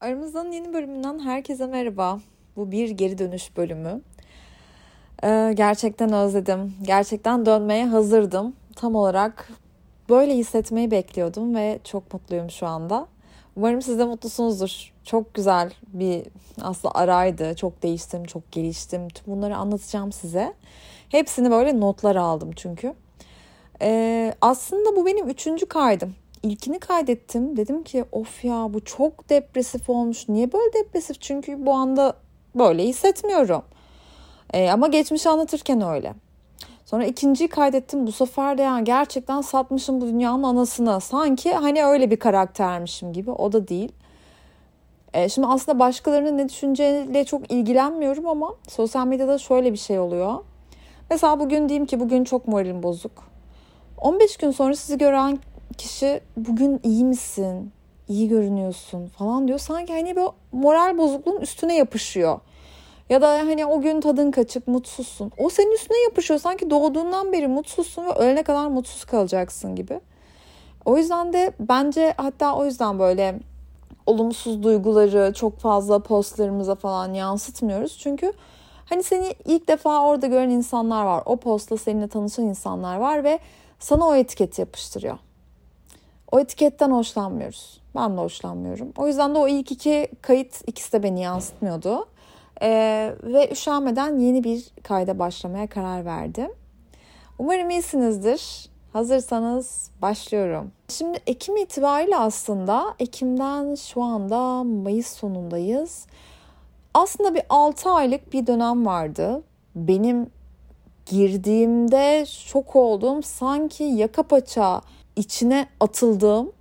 Aramızdan yeni bölümünden herkese merhaba. Bu bir geri dönüş bölümü. Ee, gerçekten özledim. Gerçekten dönmeye hazırdım. Tam olarak böyle hissetmeyi bekliyordum ve çok mutluyum şu anda. Umarım siz de mutlusunuzdur. Çok güzel bir aslında araydı. Çok değiştim, çok geliştim. Tüm bunları anlatacağım size. Hepsini böyle notlar aldım çünkü. Ee, aslında bu benim üçüncü kaydım. İlkini kaydettim. Dedim ki of ya bu çok depresif olmuş. Niye böyle depresif? Çünkü bu anda böyle hissetmiyorum. Ee, ama geçmişi anlatırken öyle. Sonra ikinciyi kaydettim. Bu sefer de yani gerçekten satmışım bu dünyanın anasını. Sanki hani öyle bir karaktermişim gibi. O da değil. Ee, şimdi aslında başkalarının ne düşüneceğiyle çok ilgilenmiyorum ama sosyal medyada şöyle bir şey oluyor. Mesela bugün diyeyim ki bugün çok moralim bozuk. 15 gün sonra sizi gören kişi bugün iyi misin? İyi görünüyorsun falan diyor. Sanki hani bir moral bozukluğun üstüne yapışıyor. Ya da hani o gün tadın kaçık, mutsuzsun. O senin üstüne yapışıyor. Sanki doğduğundan beri mutsuzsun ve ölene kadar mutsuz kalacaksın gibi. O yüzden de bence hatta o yüzden böyle olumsuz duyguları çok fazla postlarımıza falan yansıtmıyoruz. Çünkü hani seni ilk defa orada gören insanlar var. O postla seninle tanışan insanlar var ve sana o etiketi yapıştırıyor. O etiketten hoşlanmıyoruz. Ben de hoşlanmıyorum. O yüzden de o ilk iki kayıt ikisi de beni yansıtmıyordu. Ee, ve üşenmeden yeni bir kayda başlamaya karar verdim. Umarım iyisinizdir. Hazırsanız başlıyorum. Şimdi Ekim itibariyle aslında Ekim'den şu anda Mayıs sonundayız. Aslında bir 6 aylık bir dönem vardı. Benim girdiğimde şok olduğum sanki yaka paça içine atıldığım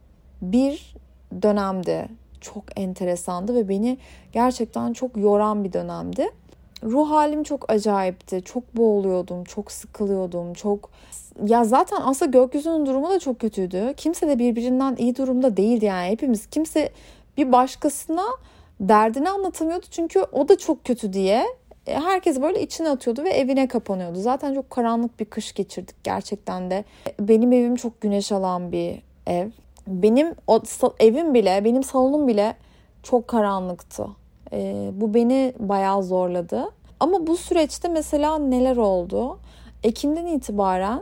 bir dönemdi. Çok enteresandı ve beni gerçekten çok yoran bir dönemdi. Ruh halim çok acayipti. Çok boğuluyordum, çok sıkılıyordum, çok ya zaten aslında gökyüzünün durumu da çok kötüydü. Kimse de birbirinden iyi durumda değildi yani. Hepimiz kimse bir başkasına derdini anlatamıyordu çünkü o da çok kötü diye herkes böyle içine atıyordu ve evine kapanıyordu. Zaten çok karanlık bir kış geçirdik gerçekten de. Benim evim çok güneş alan bir ev. Benim o evim bile, benim salonum bile çok karanlıktı. E, bu beni bayağı zorladı. Ama bu süreçte mesela neler oldu? Ekim'den itibaren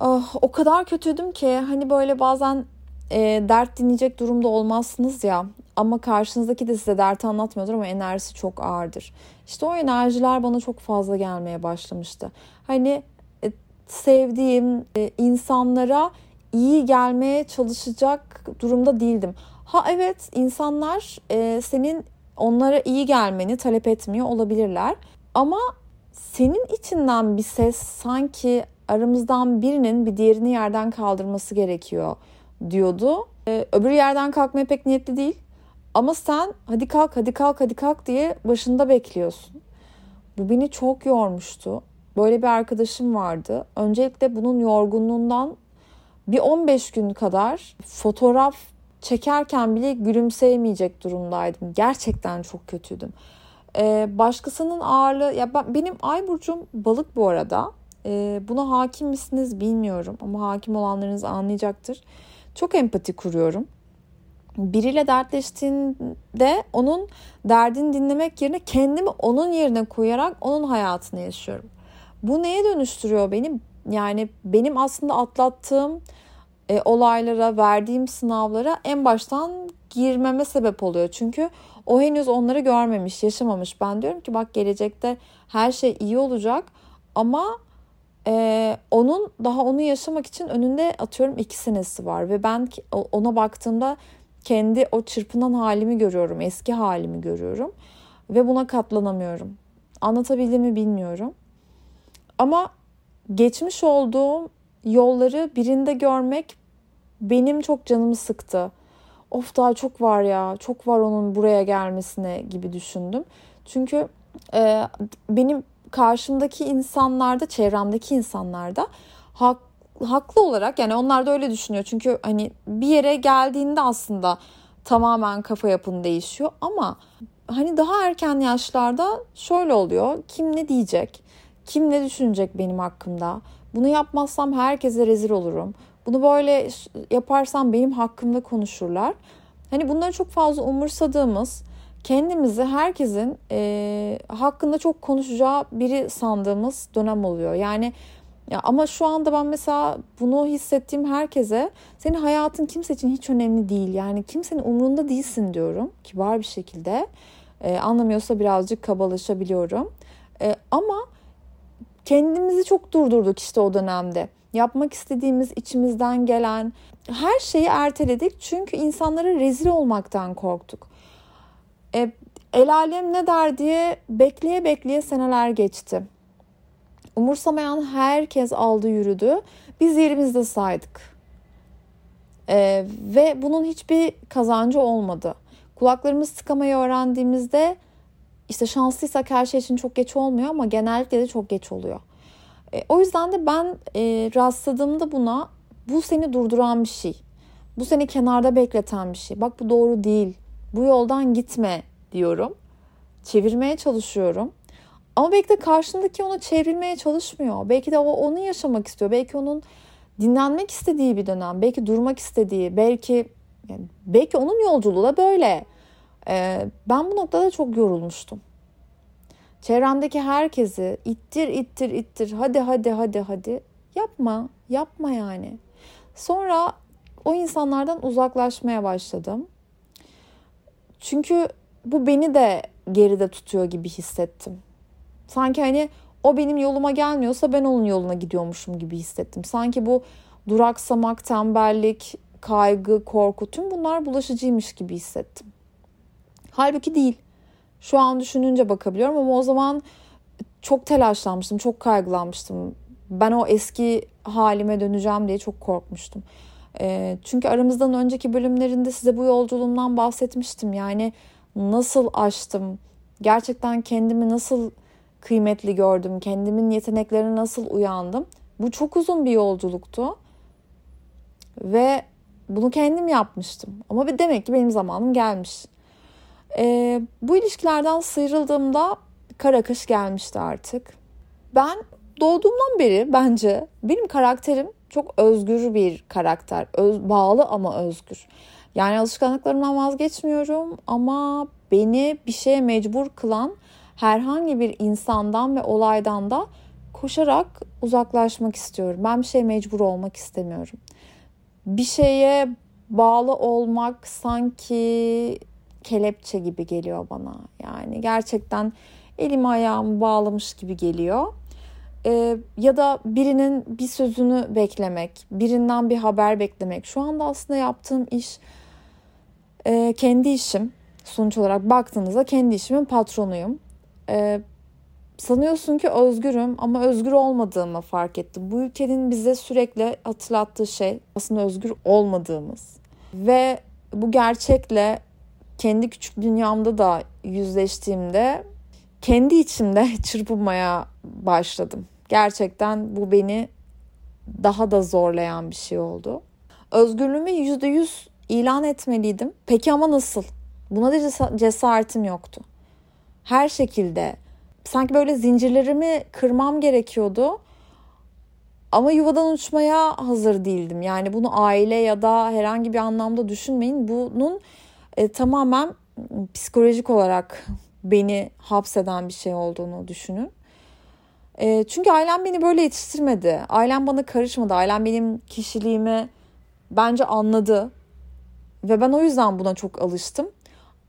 oh, o kadar kötüydüm ki hani böyle bazen e, dert dinleyecek durumda olmazsınız ya ama karşınızdaki de size dert anlatmıyordur ama enerjisi çok ağırdır. İşte o enerjiler bana çok fazla gelmeye başlamıştı. Hani e, sevdiğim e, insanlara iyi gelmeye çalışacak durumda değildim. Ha evet insanlar e, senin onlara iyi gelmeni talep etmiyor olabilirler. Ama senin içinden bir ses sanki aramızdan birinin bir diğerini yerden kaldırması gerekiyor diyordu. Öbür yerden kalkmaya pek niyetli değil. Ama sen hadi kalk hadi kalk hadi kalk diye başında bekliyorsun. Bu beni çok yormuştu. Böyle bir arkadaşım vardı. Öncelikle bunun yorgunluğundan bir 15 gün kadar fotoğraf çekerken bile gülümseyemeyecek durumdaydım. Gerçekten çok kötüydüm. Ee, başkasının ağırlığı ya ben, benim ay burcum balık bu arada. Ee, buna hakim misiniz bilmiyorum ama hakim olanlarınız anlayacaktır. Çok empati kuruyorum biriyle dertleştiğinde onun derdini dinlemek yerine kendimi onun yerine koyarak onun hayatını yaşıyorum. Bu neye dönüştürüyor beni? Yani benim aslında atlattığım e, olaylara, verdiğim sınavlara en baştan girmeme sebep oluyor. Çünkü o henüz onları görmemiş, yaşamamış. Ben diyorum ki bak gelecekte her şey iyi olacak ama ee, onun daha onu yaşamak için önünde atıyorum iki senesi var ve ben ona baktığımda kendi o çırpınan halimi görüyorum, eski halimi görüyorum ve buna katlanamıyorum. Anlatabildiğimi bilmiyorum. Ama geçmiş olduğum yolları birinde görmek benim çok canımı sıktı. Of daha çok var ya, çok var onun buraya gelmesine gibi düşündüm. Çünkü e, benim karşımdaki insanlarda, çevremdeki insanlarda hak haklı olarak yani onlar da öyle düşünüyor. Çünkü hani bir yere geldiğinde aslında tamamen kafa yapın değişiyor ama hani daha erken yaşlarda şöyle oluyor. Kim ne diyecek? Kim ne düşünecek benim hakkımda? Bunu yapmazsam herkese rezil olurum. Bunu böyle yaparsam benim hakkımda konuşurlar. Hani bunları çok fazla umursadığımız kendimizi herkesin e, hakkında çok konuşacağı biri sandığımız dönem oluyor. Yani ya ama şu anda ben mesela bunu hissettiğim herkese senin hayatın kimse için hiç önemli değil. Yani kimsenin umrunda değilsin diyorum kibar bir şekilde. E, anlamıyorsa birazcık kabalaşabiliyorum. E, ama kendimizi çok durdurduk işte o dönemde. Yapmak istediğimiz içimizden gelen her şeyi erteledik. Çünkü insanlara rezil olmaktan korktuk. E, el alem ne der diye bekleye bekleye seneler geçti. Umursamayan herkes aldı yürüdü. Biz yerimizde saydık. Ee, ve bunun hiçbir kazancı olmadı. Kulaklarımız tıkamayı öğrendiğimizde işte şanslıysak her şey için çok geç olmuyor ama genellikle de çok geç oluyor. E, o yüzden de ben e, rastladığımda buna bu seni durduran bir şey. Bu seni kenarda bekleten bir şey. Bak bu doğru değil. Bu yoldan gitme diyorum. Çevirmeye çalışıyorum. Ama belki de karşındaki onu çevrilmeye çalışmıyor. Belki de o onu yaşamak istiyor. Belki onun dinlenmek istediği bir dönem. Belki durmak istediği. Belki yani belki onun yolculuğu da böyle. Ee, ben bu noktada çok yorulmuştum. Çevremdeki herkesi ittir ittir ittir hadi hadi hadi hadi yapma yapma yani. Sonra o insanlardan uzaklaşmaya başladım. Çünkü bu beni de geride tutuyor gibi hissettim. Sanki hani o benim yoluma gelmiyorsa ben onun yoluna gidiyormuşum gibi hissettim. Sanki bu duraksamak, tembellik, kaygı, korku tüm bunlar bulaşıcıymış gibi hissettim. Halbuki değil. Şu an düşününce bakabiliyorum ama o zaman çok telaşlanmıştım, çok kaygılanmıştım. Ben o eski halime döneceğim diye çok korkmuştum. E, çünkü aramızdan önceki bölümlerinde size bu yolculuğumdan bahsetmiştim. Yani nasıl aştım, gerçekten kendimi nasıl kıymetli gördüm, kendimin yeteneklerine nasıl uyandım. Bu çok uzun bir yolculuktu. Ve bunu kendim yapmıştım. Ama demek ki benim zamanım gelmiş. Ee, bu ilişkilerden sıyrıldığımda kara kış gelmişti artık. Ben doğduğumdan beri bence benim karakterim çok özgür bir karakter. Öz, bağlı ama özgür. Yani alışkanlıklarımdan vazgeçmiyorum ama beni bir şeye mecbur kılan herhangi bir insandan ve olaydan da koşarak uzaklaşmak istiyorum. Ben bir şeye mecbur olmak istemiyorum. Bir şeye bağlı olmak sanki kelepçe gibi geliyor bana. Yani gerçekten elimi ayağımı bağlamış gibi geliyor. Ee, ya da birinin bir sözünü beklemek, birinden bir haber beklemek. Şu anda aslında yaptığım iş e, kendi işim. Sonuç olarak baktığınızda kendi işimin patronuyum. Ee, sanıyorsun ki özgürüm ama özgür olmadığımı fark ettim. Bu ülkenin bize sürekli hatırlattığı şey aslında özgür olmadığımız. Ve bu gerçekle kendi küçük dünyamda da yüzleştiğimde kendi içimde çırpınmaya başladım. Gerçekten bu beni daha da zorlayan bir şey oldu. Özgürlüğümü yüzde yüz ilan etmeliydim. Peki ama nasıl? Buna da cesaretim yoktu. Her şekilde sanki böyle zincirlerimi kırmam gerekiyordu. Ama yuvadan uçmaya hazır değildim. Yani bunu aile ya da herhangi bir anlamda düşünmeyin. Bunun e, tamamen psikolojik olarak beni hapseden bir şey olduğunu düşünün. E, çünkü ailem beni böyle yetiştirmedi. Ailem bana karışmadı. Ailem benim kişiliğimi bence anladı. Ve ben o yüzden buna çok alıştım.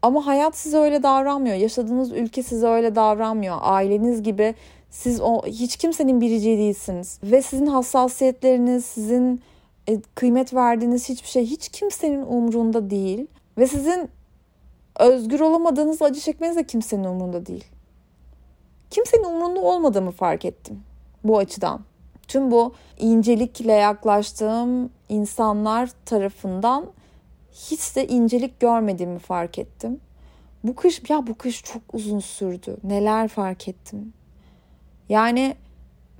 Ama hayat size öyle davranmıyor. Yaşadığınız ülke size öyle davranmıyor. Aileniz gibi siz o hiç kimsenin biriciği değilsiniz. Ve sizin hassasiyetleriniz, sizin e, kıymet verdiğiniz hiçbir şey hiç kimsenin umrunda değil. Ve sizin özgür olamadığınız acı çekmeniz de kimsenin umrunda değil. Kimsenin umrunda olmadığımı fark ettim bu açıdan. Tüm bu incelikle yaklaştığım insanlar tarafından hiç de incelik görmediğimi fark ettim. Bu kış ya bu kış çok uzun sürdü. Neler fark ettim. Yani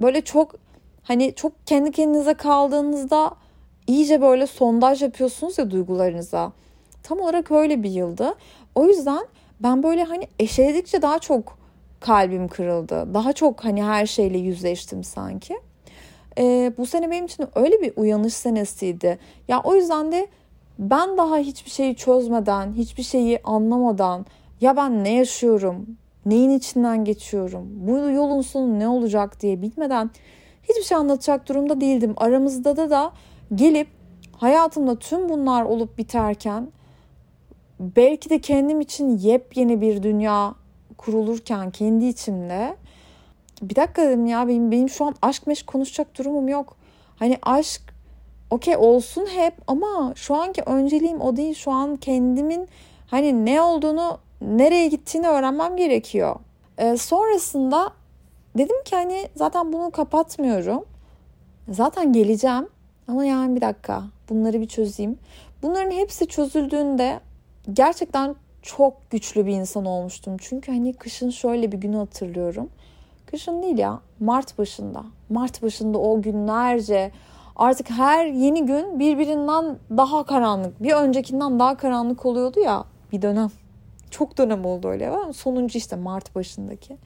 böyle çok hani çok kendi kendinize kaldığınızda iyice böyle sondaj yapıyorsunuz ya duygularınıza. Tam olarak öyle bir yıldı. O yüzden ben böyle hani eşeledikçe daha çok kalbim kırıldı. Daha çok hani her şeyle yüzleştim sanki. Ee, bu sene benim için öyle bir uyanış senesiydi. Ya o yüzden de ben daha hiçbir şeyi çözmeden, hiçbir şeyi anlamadan Ya ben ne yaşıyorum? Neyin içinden geçiyorum? Bu yolun sonu ne olacak diye bilmeden hiçbir şey anlatacak durumda değildim. Aramızda da da gelip hayatımda tüm bunlar olup biterken belki de kendim için yepyeni bir dünya kurulurken kendi içimde bir dakika dedim ya benim, benim şu an aşk meşk konuşacak durumum yok. Hani aşk okey olsun hep ama şu anki önceliğim o değil. Şu an kendimin hani ne olduğunu nereye gittiğini öğrenmem gerekiyor. Ee, sonrasında dedim ki hani zaten bunu kapatmıyorum. Zaten geleceğim ama yani bir dakika bunları bir çözeyim. Bunların hepsi çözüldüğünde gerçekten çok güçlü bir insan olmuştum. Çünkü hani kışın şöyle bir günü hatırlıyorum. Kışın değil ya Mart başında. Mart başında o günlerce artık her yeni gün birbirinden daha karanlık. Bir öncekinden daha karanlık oluyordu ya bir dönem. Çok dönem oldu öyle. Sonuncu işte Mart başındaki.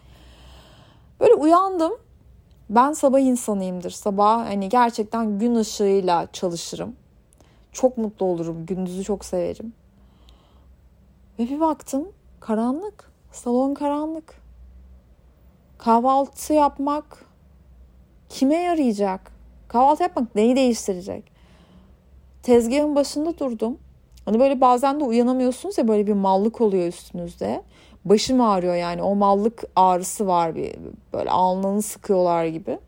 Böyle uyandım. Ben sabah insanıyımdır. Sabah hani gerçekten gün ışığıyla çalışırım. Çok mutlu olurum. Gündüzü çok severim. Ve bir baktım karanlık. Salon karanlık. Kahvaltı yapmak kime yarayacak? Kahvaltı yapmak neyi değiştirecek? Tezgahın başında durdum. Hani böyle bazen de uyanamıyorsunuz ya böyle bir mallık oluyor üstünüzde. Başım ağrıyor yani o mallık ağrısı var bir böyle alnını sıkıyorlar gibi.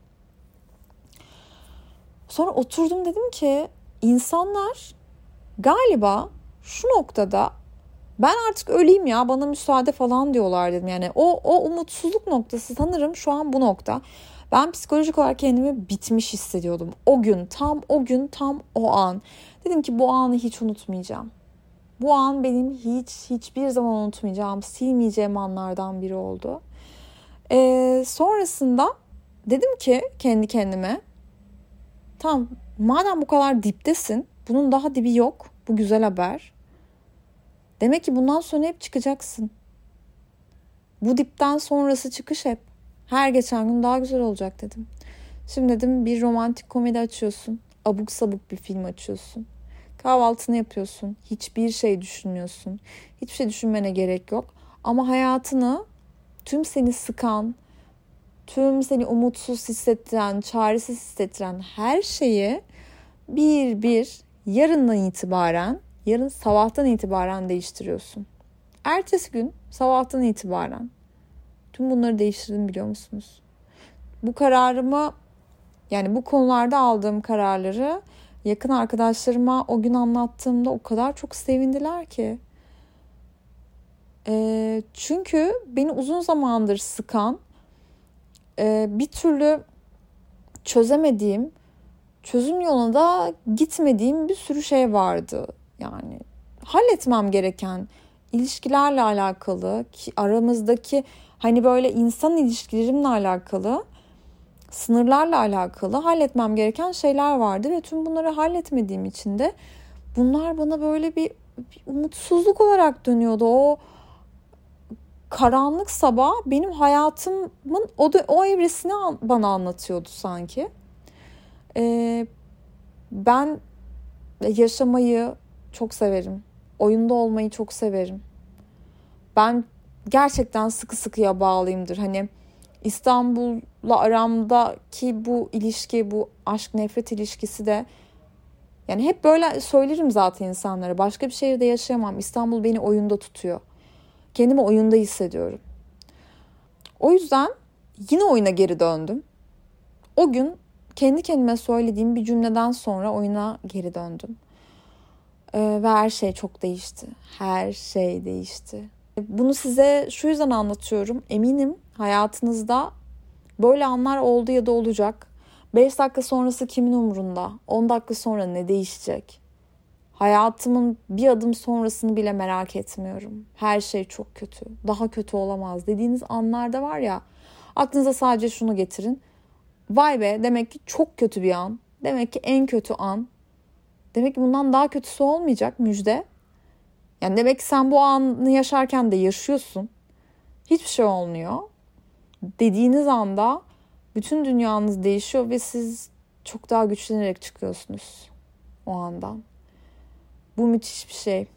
Sonra oturdum dedim ki insanlar galiba şu noktada ben artık öleyim ya bana müsaade falan diyorlar dedim. Yani o, o umutsuzluk noktası sanırım şu an bu nokta. Ben psikolojik olarak kendimi bitmiş hissediyordum. O gün, tam o gün, tam o an. Dedim ki bu anı hiç unutmayacağım. Bu an benim hiç hiçbir zaman unutmayacağım, silmeyeceğim anlardan biri oldu. Ee, sonrasında dedim ki kendi kendime tamam madem bu kadar diptesin bunun daha dibi yok. Bu güzel haber. Demek ki bundan sonra hep çıkacaksın. Bu dipten sonrası çıkış hep. Her geçen gün daha güzel olacak dedim. Şimdi dedim bir romantik komedi açıyorsun. Abuk sabuk bir film açıyorsun. Kahvaltını yapıyorsun. Hiçbir şey düşünmüyorsun. Hiçbir şey düşünmene gerek yok. Ama hayatını tüm seni sıkan, tüm seni umutsuz hissettiren, çaresiz hissettiren her şeyi bir bir yarından itibaren, yarın sabahtan itibaren değiştiriyorsun. Ertesi gün sabahtan itibaren tüm bunları değiştirdim biliyor musunuz? Bu kararımı yani bu konularda aldığım kararları yakın arkadaşlarıma o gün anlattığımda o kadar çok sevindiler ki. E, çünkü beni uzun zamandır sıkan e, bir türlü çözemediğim, çözüm yolunda gitmediğim bir sürü şey vardı. Yani halletmem gereken ilişkilerle alakalı ki aramızdaki hani böyle insan ilişkilerimle alakalı sınırlarla alakalı halletmem gereken şeyler vardı ve tüm bunları halletmediğim için de bunlar bana böyle bir, bir umutsuzluk olarak dönüyordu. O karanlık sabah benim hayatımın o, da, o evresini bana anlatıyordu sanki. Ee, ben yaşamayı çok severim. Oyunda olmayı çok severim. Ben gerçekten sıkı sıkıya bağlıyımdır. Hani İstanbul'la aramdaki bu ilişki, bu aşk nefret ilişkisi de yani hep böyle söylerim zaten insanlara. Başka bir şehirde yaşayamam. İstanbul beni oyunda tutuyor. Kendimi oyunda hissediyorum. O yüzden yine oyuna geri döndüm. O gün kendi kendime söylediğim bir cümleden sonra oyuna geri döndüm. Ee, ve her şey çok değişti. Her şey değişti. Bunu size şu yüzden anlatıyorum. Eminim hayatınızda böyle anlar oldu ya da olacak. 5 dakika sonrası kimin umurunda? 10 dakika sonra ne değişecek? Hayatımın bir adım sonrasını bile merak etmiyorum. Her şey çok kötü. Daha kötü olamaz dediğiniz anlarda var ya aklınıza sadece şunu getirin. Vay be demek ki çok kötü bir an. Demek ki en kötü an. Demek ki bundan daha kötüsü olmayacak müjde. Yani demek ki sen bu anı yaşarken de yaşıyorsun. Hiçbir şey olmuyor. Dediğiniz anda bütün dünyanız değişiyor ve siz çok daha güçlenerek çıkıyorsunuz o andan. Bu müthiş bir şey.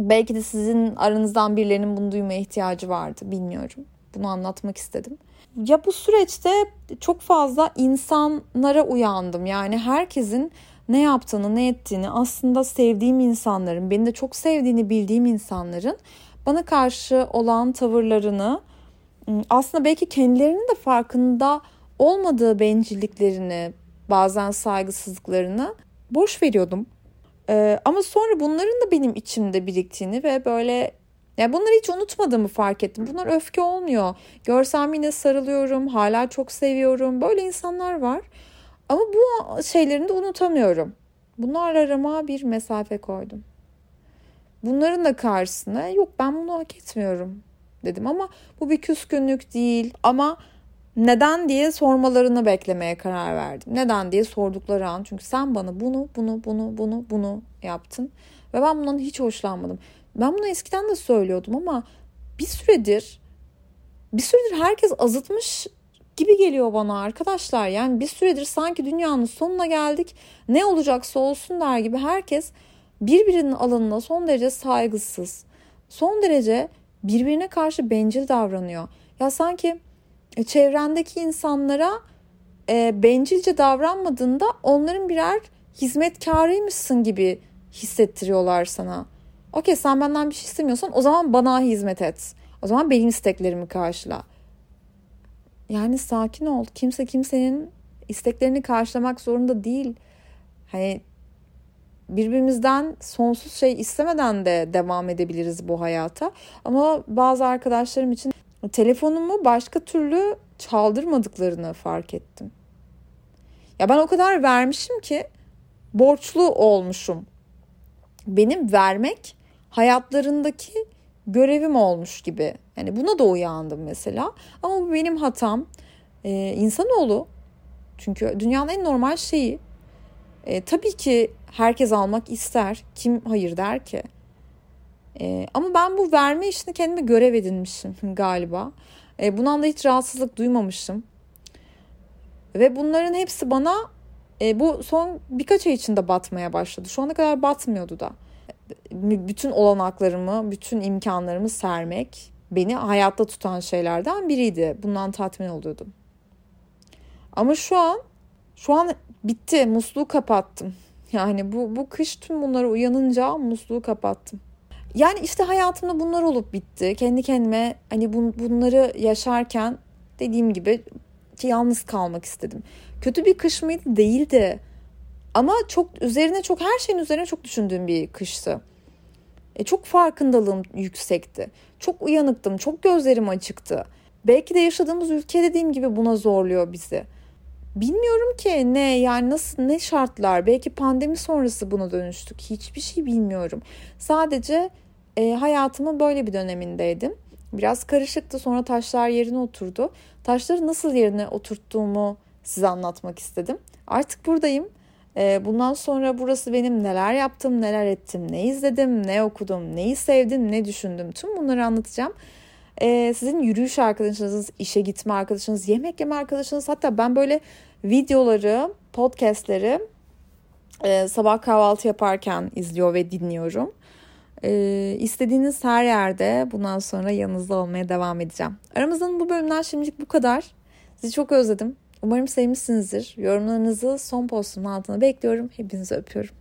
Belki de sizin aranızdan birilerinin bunu duymaya ihtiyacı vardı. Bilmiyorum. Bunu anlatmak istedim. Ya bu süreçte çok fazla insanlara uyandım. Yani herkesin ne yaptığını, ne ettiğini, aslında sevdiğim insanların, beni de çok sevdiğini bildiğim insanların bana karşı olan tavırlarını, aslında belki kendilerinin de farkında olmadığı bencilliklerini, bazen saygısızlıklarını boş veriyordum. Ee, ama sonra bunların da benim içimde biriktiğini ve böyle yani bunları hiç unutmadığımı fark ettim. Bunlar öfke olmuyor. Görsem yine sarılıyorum, hala çok seviyorum. Böyle insanlar var. Ama bu şeylerini de unutamıyorum. Bunlar arama bir mesafe koydum. Bunların da karşısına yok ben bunu hak etmiyorum dedim ama bu bir küskünlük değil ama neden diye sormalarını beklemeye karar verdim. Neden diye sordukları an çünkü sen bana bunu bunu bunu bunu bunu yaptın ve ben bundan hiç hoşlanmadım. Ben bunu eskiden de söylüyordum ama bir süredir bir süredir herkes azıtmış gibi geliyor bana arkadaşlar. Yani bir süredir sanki dünyanın sonuna geldik. Ne olacaksa olsun der gibi herkes birbirinin alanına son derece saygısız. Son derece birbirine karşı bencil davranıyor. Ya sanki e, çevrendeki insanlara e, bencilce davranmadığında onların birer hizmetkarıymışsın gibi hissettiriyorlar sana. Okey sen benden bir şey istemiyorsan o zaman bana hizmet et. O zaman benim isteklerimi karşıla. Yani sakin ol. Kimse kimsenin isteklerini karşılamak zorunda değil. Hani birbirimizden sonsuz şey istemeden de devam edebiliriz bu hayata. Ama bazı arkadaşlarım için telefonumu başka türlü çaldırmadıklarını fark ettim. Ya ben o kadar vermişim ki borçlu olmuşum. Benim vermek hayatlarındaki görevim olmuş gibi. Yani buna da uyandım mesela. Ama bu benim hatam. Ee, insanoğlu çünkü dünyanın en normal şeyi. Ee, tabii ki herkes almak ister. Kim hayır der ki? Ee, ama ben bu verme işini kendime görev edinmişim galiba. Ee, bundan da hiç rahatsızlık duymamışım. Ve bunların hepsi bana e, bu son birkaç ay içinde batmaya başladı. Şu ana kadar batmıyordu da. Bütün olanaklarımı, bütün imkanlarımı sermek beni hayatta tutan şeylerden biriydi. Bundan tatmin oluyordum. Ama şu an şu an bitti. Musluğu kapattım. Yani bu bu kış tüm bunlara uyanınca musluğu kapattım. Yani işte hayatımda bunlar olup bitti. Kendi kendime hani bun, bunları yaşarken dediğim gibi yalnız kalmak istedim. Kötü bir kış mıydı? Değildi. Ama çok üzerine çok her şeyin üzerine çok düşündüğüm bir kıştı. E, çok farkındalığım yüksekti. Çok uyanıktım. Çok gözlerim açıktı. Belki de yaşadığımız ülke dediğim gibi buna zorluyor bizi. Bilmiyorum ki ne yani nasıl ne şartlar belki pandemi sonrası buna dönüştük hiçbir şey bilmiyorum. Sadece e, hayatımın böyle bir dönemindeydim. Biraz karışıktı sonra taşlar yerine oturdu. Taşları nasıl yerine oturttuğumu size anlatmak istedim. Artık buradayım. E, bundan sonra burası benim neler yaptım, neler ettim, ne izledim, ne okudum, neyi sevdim, ne düşündüm. Tüm bunları anlatacağım. E, sizin yürüyüş arkadaşınız, işe gitme arkadaşınız, yemek yeme arkadaşınız hatta ben böyle videoları, podcastleri e, sabah kahvaltı yaparken izliyor ve dinliyorum. E, istediğiniz her yerde bundan sonra yanınızda olmaya devam edeceğim. Aramızdan bu bölümden şimdilik bu kadar. Sizi çok özledim. Umarım sevmişsinizdir. Yorumlarınızı son postumun altına bekliyorum. Hepinizi öpüyorum.